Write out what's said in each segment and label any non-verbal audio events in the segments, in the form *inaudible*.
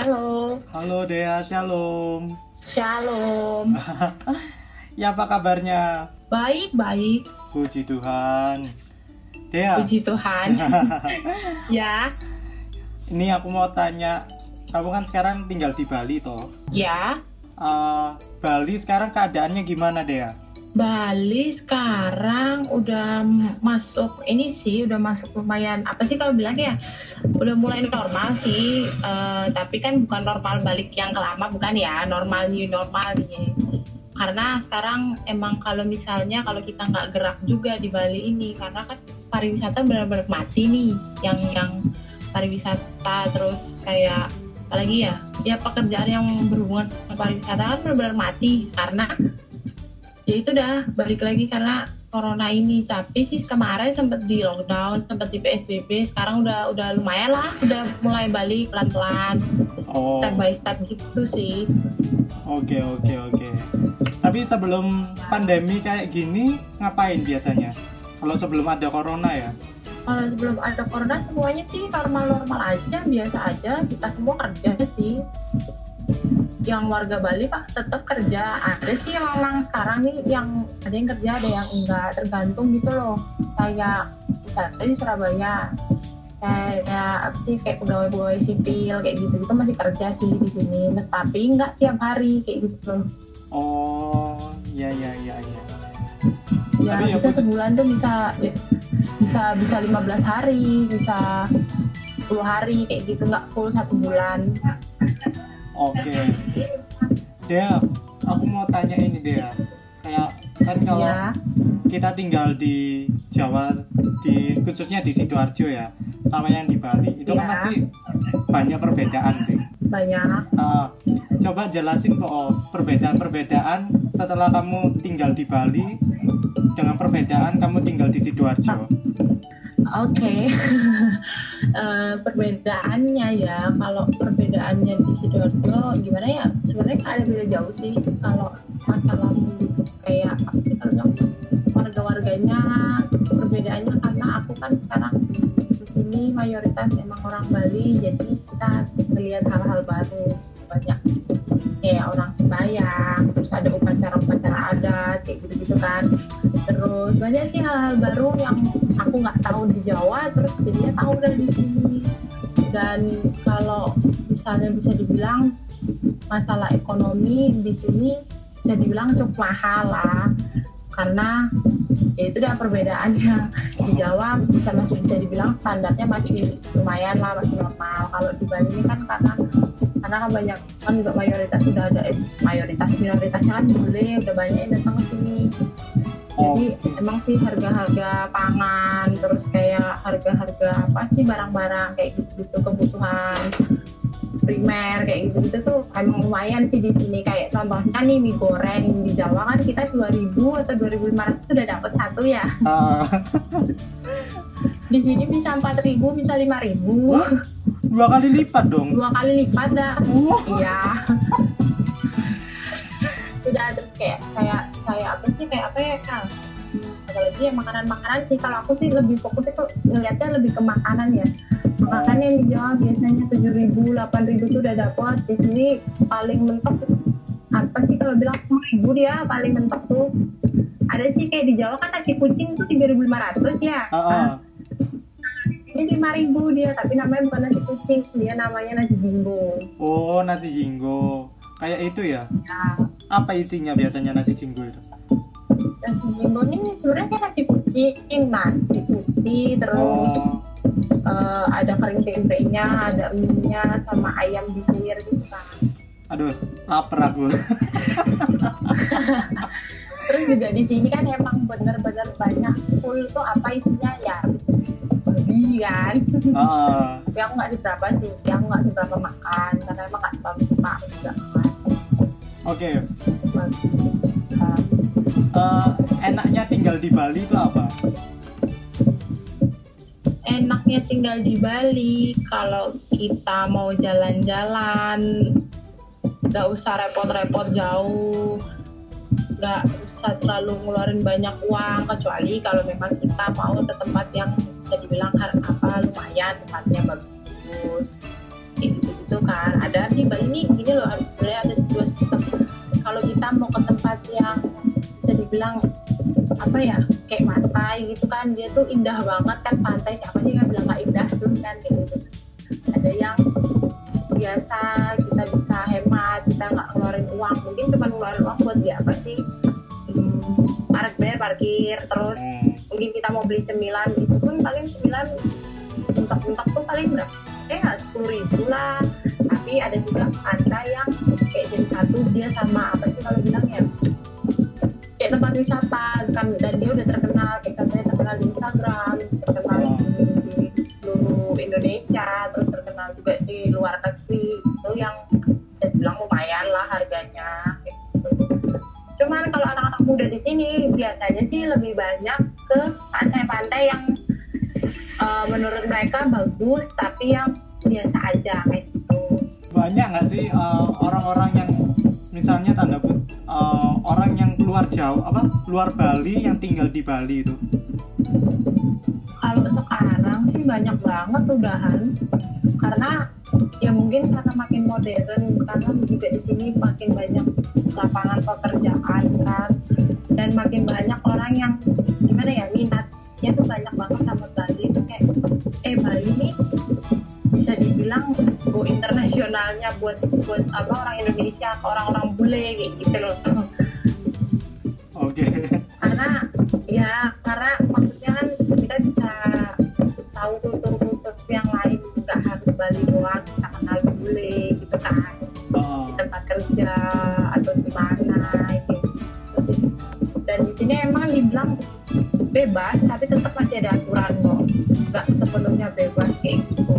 Halo, Halo Dea, shalom. shalom. *laughs* ya apa kabarnya? Baik, baik. Puji Tuhan. Dea, Puji Tuhan. *laughs* ya, ini aku mau tanya, kamu kan sekarang tinggal di Bali toh? ya. Eh, Bali sekarang keadaannya gimana Dea? Bali sekarang udah masuk ini sih, udah masuk lumayan apa sih kalau bilang ya, udah mulai normal sih. Eh, tapi kan bukan normal balik yang kelama, bukan ya, normal new normal nih. Karena sekarang emang kalau misalnya kalau kita nggak gerak juga di Bali ini, karena kan pariwisata benar-benar mati nih, yang yang pariwisata terus kayak apalagi ya, ya pekerjaan yang berhubungan sama pariwisata kan benar-benar mati karena ya itu dah balik lagi karena corona ini tapi sih kemarin sempat di lockdown sempat di psbb sekarang udah udah lumayan lah udah mulai balik pelan pelan Oh, step by step gitu sih oke oke oke. Tapi sebelum pandemi kayak gini ngapain biasanya? Kalau sebelum ada corona ya? kalau sebelum ada corona semuanya sih normal normal aja biasa aja. Kita semua kerja sih. Yang warga Bali pak tetap kerja. Ada sih yang memang sekarang nih yang ada yang kerja ada yang enggak. Tergantung gitu loh. Kayak misalnya di Surabaya kayak apa sih kayak pegawai-pegawai sipil kayak gitu gitu masih kerja sih di sini. Tapi nggak tiap hari kayak gitu loh. Oh, ya ya ya ya. Ya Tapi ya bisa pos- sebulan tuh bisa bisa bisa 15 hari bisa 10 hari kayak gitu nggak full satu bulan Oke. Dea, aku mau tanya ini Dea. Kayak kan kalau ya kita tinggal di Jawa di khususnya di sidoarjo ya sama yang di Bali itu kan Ya. masih banyak perbedaan sih banyak Eh, coba jelasin kok perbedaan-perbedaan setelah kamu tinggal di Bali dengan perbedaan kamu tinggal di sidoarjo Oke, *laughs* Eh, perbedaannya ya, kalau perbedaannya di sidoarjo gimana ya? Sebenarnya ada beda jauh sih. Kalau masalah kayak apa sih kalau warga-warganya perbedaannya karena aku kan sekarang di sini mayoritas emang orang Bali, jadi kita melihat hal-hal baru banyak kayak orang sembahyang, terus ada upacara-upacara adat kayak gitu-gitu kan. Terus banyak sih hal-hal baru yang aku nggak tahu di Jawa terus jadinya tahu dari di sini. Dan kalau misalnya bisa dibilang masalah ekonomi di sini bisa dibilang cukup mahal lah. Karena ya itu dah perbedaannya. Di Jawa bisa masih bisa dibilang standarnya masih lumayan lah masih normal. Kalau di Bali ini kan karena karena kan banyak kan juga mayoritas sudah ada eh, mayoritas minoritasnya kan bule udah banyak yang datang ke sini. Oh. jadi emang sih harga-harga pangan terus kayak harga-harga apa sih barang-barang kayak gitu-gitu kebutuhan primer kayak gitu-gitu tuh emang lumayan sih di sini. Kayak contohnya nih mie goreng di Jawa kan kita 2000 atau 2500 sudah dapat satu ya. Ah, di sini bisa 4000 bisa 5000 dua kali lipat dong. Dua kali lipat dah. Wah. iya. Sudah ada kayak kayak kayak apa sih? Kayak apa ya kang ada lagi ya makanan-makanan sih. Kalau aku sih lebih fokus itu ngelihatnya lebih ke makanan ya. Makanan yang di Jawa biasanya tujuh ribu delapan ribu tuh udah dapet. Di sini paling mentok apa sih kalau bilang sepuluh ribu dia paling mentok tuh. Ada sih kayak di Jawa kan nasi kucing tuh tiga ribu lima ratus ya. Ah. di sini lima ribu dia tapi namanya bukan nasi kucing dia namanya nasi jinggo. Oh nasi jinggo. Kayak itu ya? Nah, apa isinya biasanya nasi jinggo itu? Nasi jinggo ini sebenarnya kayak nasi kucing nasi putih terus oh. eh, ada kering tempenya ada mie-nya sama ayam disuir gitu kan. Aduh lapar aku. *laughs* Terus juga di sini kan emang bener-bener banyak full tuh apa isinya ya kan? Ah, tapi aku nggak seberapa sih. Aku nggak seberapa makan karena emang nggak terlalu suka aku juga makan oke. Nah, Eh, enaknya tinggal di Bali itu apa? Enaknya tinggal di Bali kalau kita mau jalan-jalan nggak usah repot-repot jauh. Nggak usah terlalu ngeluarin banyak uang kecuali kalau memang kita mau ke tempat yang bisa dibilang apa lumayan tempatnya bagus. Kayak gitu gitu kan. Ada di Bali ini gini loh sebenarnya ada dua sistem. Kalau kita mau ke tempat yang bisa dibilang apa ya kayak pantai gitu kan dia tuh indah banget kan pantai siapa sih yang bilang nggak indah tuh kan kayak gitu. Ada yang biasa kita bisa hemat kita nggak ngeluarin uang. Mungkin cuma ngeluarin uang buat dia apa sih? Hmm, parkir parkir terus Hmm. mungkin kita mau beli cemilan gitu paling cemilan mentok-mentok tuh paling berapa? Ya sepuluh ribu lah. Tapi ada juga pantai yang kayak jadi satu dia sama apa sih kalau bilang ya? Kayak tempat wisata kan dan dia udah terkenal kayak katanya terkenal di Instagram terkenal di, seluruh Indonesia terus terkenal juga di luar negeri. Itu yang saya bilang lumayan lah harganya gitu. cuman kalau anak-anak muda di sini biasanya sih lebih banyak ke pantai-pantai yang mereka bagus tapi yang biasa aja kayak gitu. Banyak nggak sih eh, orang-orang yang misalnya tanda kut eh, orang yang keluar jauh apa luar Bali yang tinggal di Bali itu? Kalau sekarang sih banyak banget udahan karena ya mungkin karena makin modern karena juga di sini makin banyak lapangan pekerjaan kan. Dan makin banyak orang yang gimana ya minatnya tuh banyak banget sama Bali itu kayak eh Bali nih bisa dibilang go internasionalnya buat buat apa orang Indonesia ke orang-orang bule kayak gitu loh. Oke. Karena ya karena maksudnya kan kita bisa tahu kultur-kultur yang lain nggak harus Bali doang kita kenal bule gitu kan. Oh, di tempat kerja atau di mana gitu. Dan di sini emang dibilang bebas tapi tetap masih ada aturan kok nggak sepenuhnya bebas kayak gitu.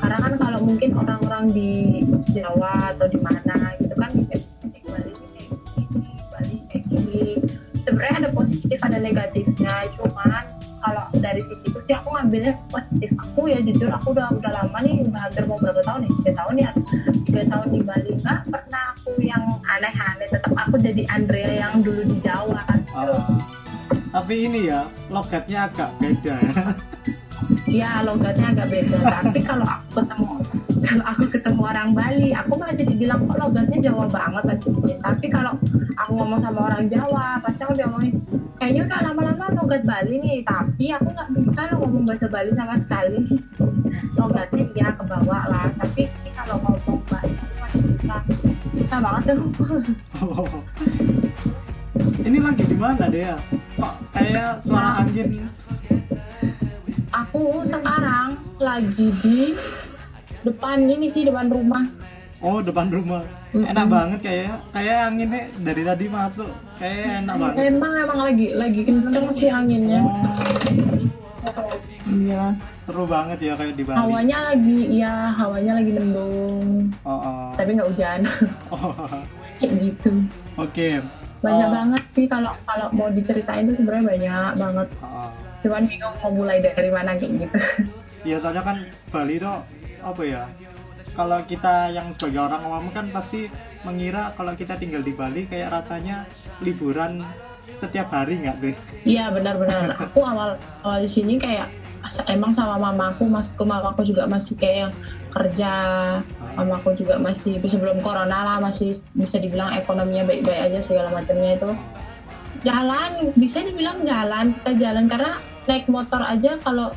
Karena kan kalau mungkin orang-orang di Jawa atau di mana gitu kan "Eh, Bali kayak gini Bali kayak gini. Sebenarnya ada positif ada negatifnya. Cuman kalau dari sisi itu sih aku ngambilnya positif. Aku ya jujur aku udah udah lama nih udah hampir mau berapa tahun nih tiga tahun ya. Tiga tahun di Bali. Nggak pernah aku yang aneh-aneh. Tetap aku jadi Andrea yang dulu di Jawa. Tapi ini ya logatnya agak beda ya. Ya logatnya agak beda. Tapi kalau aku ketemu kalau aku ketemu orang Bali aku masih dibilang kok logatnya Jawa banget pasti tapi kalau aku ngomong sama orang Jawa pasti aku diomongin kayaknya udah lama-lama logat Bali nih. Tapi aku nggak bisa lo ngomong bahasa Bali sama sekali. Logatnya ya ke bawah lah. Tapi kalau ngomong bahasa itu masih susah. Susah banget tuh. Oh. *laughs* ini lagi di mana deh kok kayak suara angin? Aku sekarang lagi di depan ini sih depan rumah. Oh depan rumah. Mm-mm. enak banget kayak kayak anginnya dari tadi masuk. Kayak enak banget. emang emang lagi lagi kenceng sih anginnya. Oh, iya. Seru banget ya kayak di Bali. Hawanya lagi ya hawanya lagi mendung oh, oh. tapi nggak hujan. Oh, *laughs* kayak gitu. Oke banyak Oh. banget sih kalau kalau mau diceritain tuh sebenarnya banyak banget Oh, cuman bingung mau mulai dari mana kayak gitu Iya soalnya kan Bali itu apa ya? Kalau kita yang sebagai orang awam kan pasti mengira kalau kita tinggal di Bali kayak rasanya liburan setiap hari nggak sih? iya benar-benar aku awal awal di sini kayak emang sama mamaku masku mamaku juga masih kayak yang kerja mamaku juga masih sebelum corona lah masih bisa dibilang ekonominya baik-baik aja segala macamnya itu jalan bisa dibilang jalan kita jalan karena naik motor aja kalau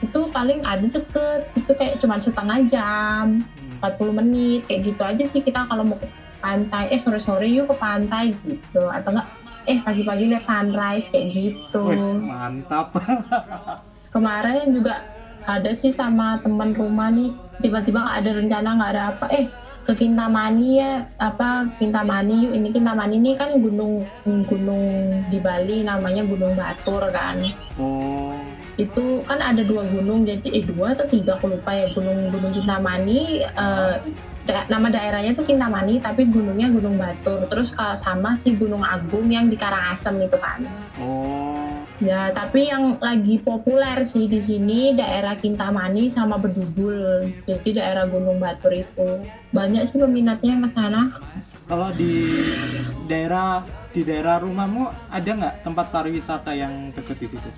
itu paling ada deket itu kayak cuma setengah jam Hmm. 40 menit kayak gitu aja sih kita kalau mau ke pantai eh sore-sore yuk ke pantai gitu atau enggak eh pagi-pagi lihat sunrise kayak gitu Wih, mantap. *laughs* kemarin juga ada sih sama teman rumah nih tiba-tiba nggak ada rencana nggak ada apa. Eh ke Kintamani ya apa Kintamani yuk. Ini Kintamani ini kan gunung gunung di Bali namanya Gunung Batur kan. Oh, itu kan ada dua gunung jadi eh dua atau tiga aku lupa ya. Gunung gunung Kintamani eh, da- nama daerahnya tuh Kintamani tapi gunungnya Gunung Batur. Terus kalau sama si Gunung Agung yang di Karangasem itu kan. Oh, Ya, tapi yang lagi populer sih di sini daerah Kintamani sama Bedugul. Jadi daerah Gunung Batur itu. Banyak sih peminatnya ke sana. Kalau di daerah di daerah rumahmu ada nggak tempat pariwisata yang deket di situ?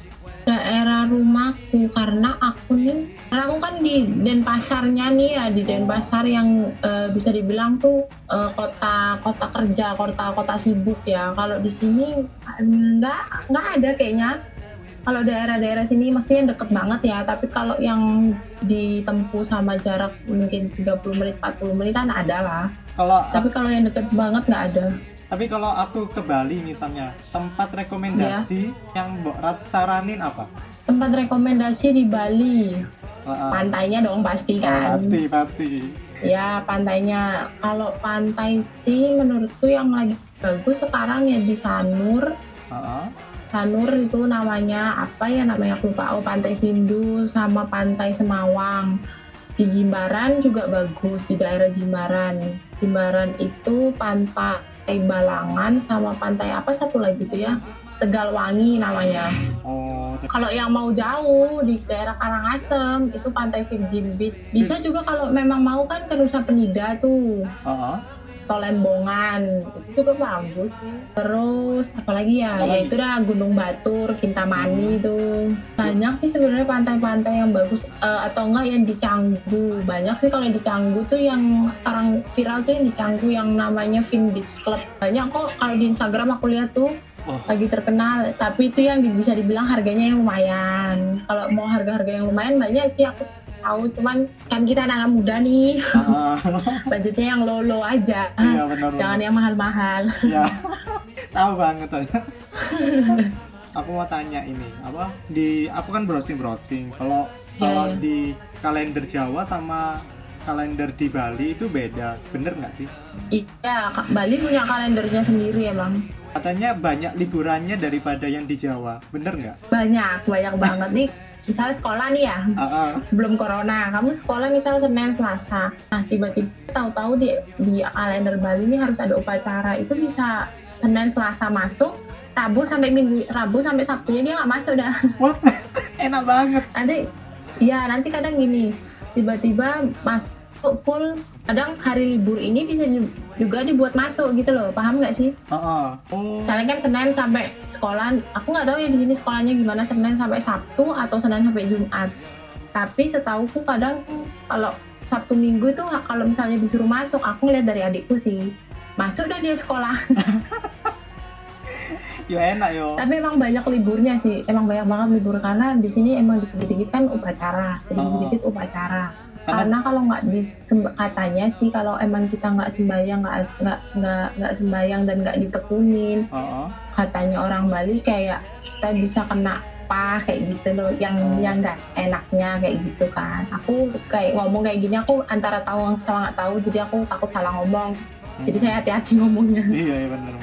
Daerah rumahku karena aku nih, karena aku kan di Denpasarnya nih ya, di Denpasar yang eh, bisa dibilang tuh eh, kota kota kerja, kota kota sibuk ya. Kalau di sini nggak nggak ada kayaknya. Kalau daerah-daerah sini mestinya deket banget ya, tapi kalau yang ditempuh sama jarak mungkin 30 menit, 40 menitan ada lah. Kalau Tapi kalau yang deket banget nggak ada. Tapi kalau aku ke Bali misalnya, tempat rekomendasi yang Mbok saranin apa? Tempat rekomendasi di Bali, pantainya dong pasti oh, kan. pasti pasti. Ya pantainya. Kalau pantai sih menurutku yang lagi bagus sekarang ya di Sanur. Ah, Sanur itu namanya apa ya namanya aku lupa. Oh Pantai Sindu sama Pantai Semawang. Di Jimbaran juga bagus di daerah Jimbaran. Jimbaran itu pantai Balangan sama pantai apa satu lagi tuh ya Tegalwangi namanya. oh, Kalau yang mau jauh di daerah Karangasem itu pantai Virgin Beach. Bisa juga kalau memang mau kan ke Nusa Penida tuh, ah, ah. Tolembongan itu juga bagus sih. Terus apalagi ya, ya itu dah Gunung Batur, Kintamani tuh. Banyak sih sebenarnya pantai-pantai yang bagus Eh, atau enggak yang di Canggu. Banyak sih kalau di Canggu tuh yang sekarang viral tuh yang di Canggu yang namanya Fin Beach Club. Banyak kok kalau di Instagram aku lihat tuh Oh, lagi terkenal tapi itu yang bisa dibilang harganya yang lumayan kalau mau harga-harga yang lumayan banyak sih aku tahu cuman kan kita anak muda nih. Ah, *laughs* budgetnya yang low-low aja. Iya benar. jangan benar. yang mahal-mahal. Ya, tahu banget aku mau tanya ini apa? Di aku kan browsing browsing kalau kalau iya. di kalender Jawa sama kalender di Bali itu beda. Bener nggak sih? Iya Bali punya kalendernya sendiri emang. Katanya banyak liburannya daripada yang di Jawa. Bener nggak? Banyak banyak banget nih misalnya sekolah nih ya ah, ah. sebelum corona kamu sekolah misal Senin Selasa nah tiba-tiba tahu-tahu di di kalender Bali ini harus ada upacara itu bisa Senin Selasa masuk Rabu sampai Minggu Rabu sampai Sabtunya dia nggak masuk dah *laughs* What? enak banget nanti ya nanti kadang gini tiba-tiba masuk full kadang hari libur ini bisa ju- juga dibuat masuk gitu loh paham nggak sih ah, ah. oh Misalnya kan Senin sampai sekolah, aku nggak tahu ya di sini sekolahnya gimana Senin sampai Sabtu atau Senin sampai Jumat. Tapi setauku kadang kalau Sabtu Minggu itu kalau misalnya disuruh masuk, aku ngeliat dari adikku sih masuk dah dia sekolah. *laughs* yo enak yo Tapi emang banyak liburnya sih, emang banyak banget libur karena di sini emang dikit-dikit kan upacara, sedikit-sedikit upacara. Karena kalau nggak disem- katanya sih kalau emang kita nggak sembayang nggak nggak nggak nggak sembayang dan nggak ditekunin Ah, ah. katanya orang Bali kayak kita bisa kena apa kayak gitu loh yang Oh. yang nggak enaknya kayak gitu kan aku kayak ngomong kayak gini aku antara tahu sama nggak tahu jadi aku takut salah ngomong jadi Hmm. saya hati-hati ngomongnya *laughs* iya iya bener.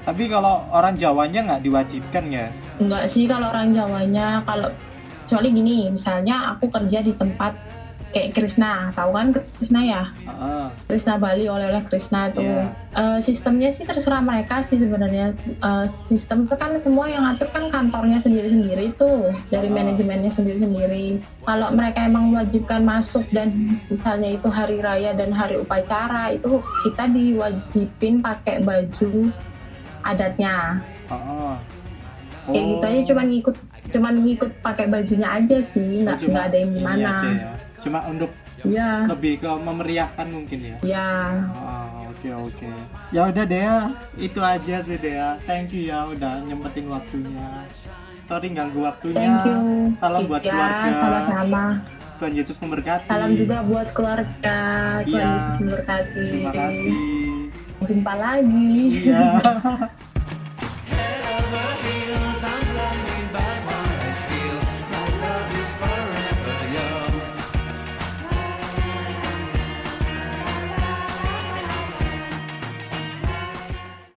tapi kalau orang Jawanya nggak diwajibkan ya enggak sih kalau orang Jawanya kalau kecuali gini misalnya aku kerja di tempat kayak Krishna tahu kan Krishna ya ah. Krishna Bali oleh-oleh Krishna tuh Iya. Eh, sistemnya sih terserah mereka sih sebenarnya Eh, sistem itu kan semua yang ngatur kan kantornya sendiri-sendiri tuh dari Ah. manajemennya sendiri-sendiri kalau mereka emang mewajibkan masuk dan misalnya itu hari raya dan hari upacara itu kita diwajibin pakai baju adatnya Ah, ah. kayak gitu aja Oh. cuman ngikut cuman ngikut pakai bajunya aja sih nggak Oh, nggak ada yang gimana ya. Cuma untuk ya lebih ke memeriahkan mungkin ya. Ya Oh, oke oke. Ya udah Dea. Itu aja sih Dea. Thank you ya udah nyempetin waktunya. Sorry ganggu waktunya. Thank you. Salam buat ya keluarga. sama-sama. Tuhan Yesus memberkati. Salam juga buat keluarga. Tuhan Iya. Yesus memberkati. terima kasih. Jumpa lagi. iya *laughs*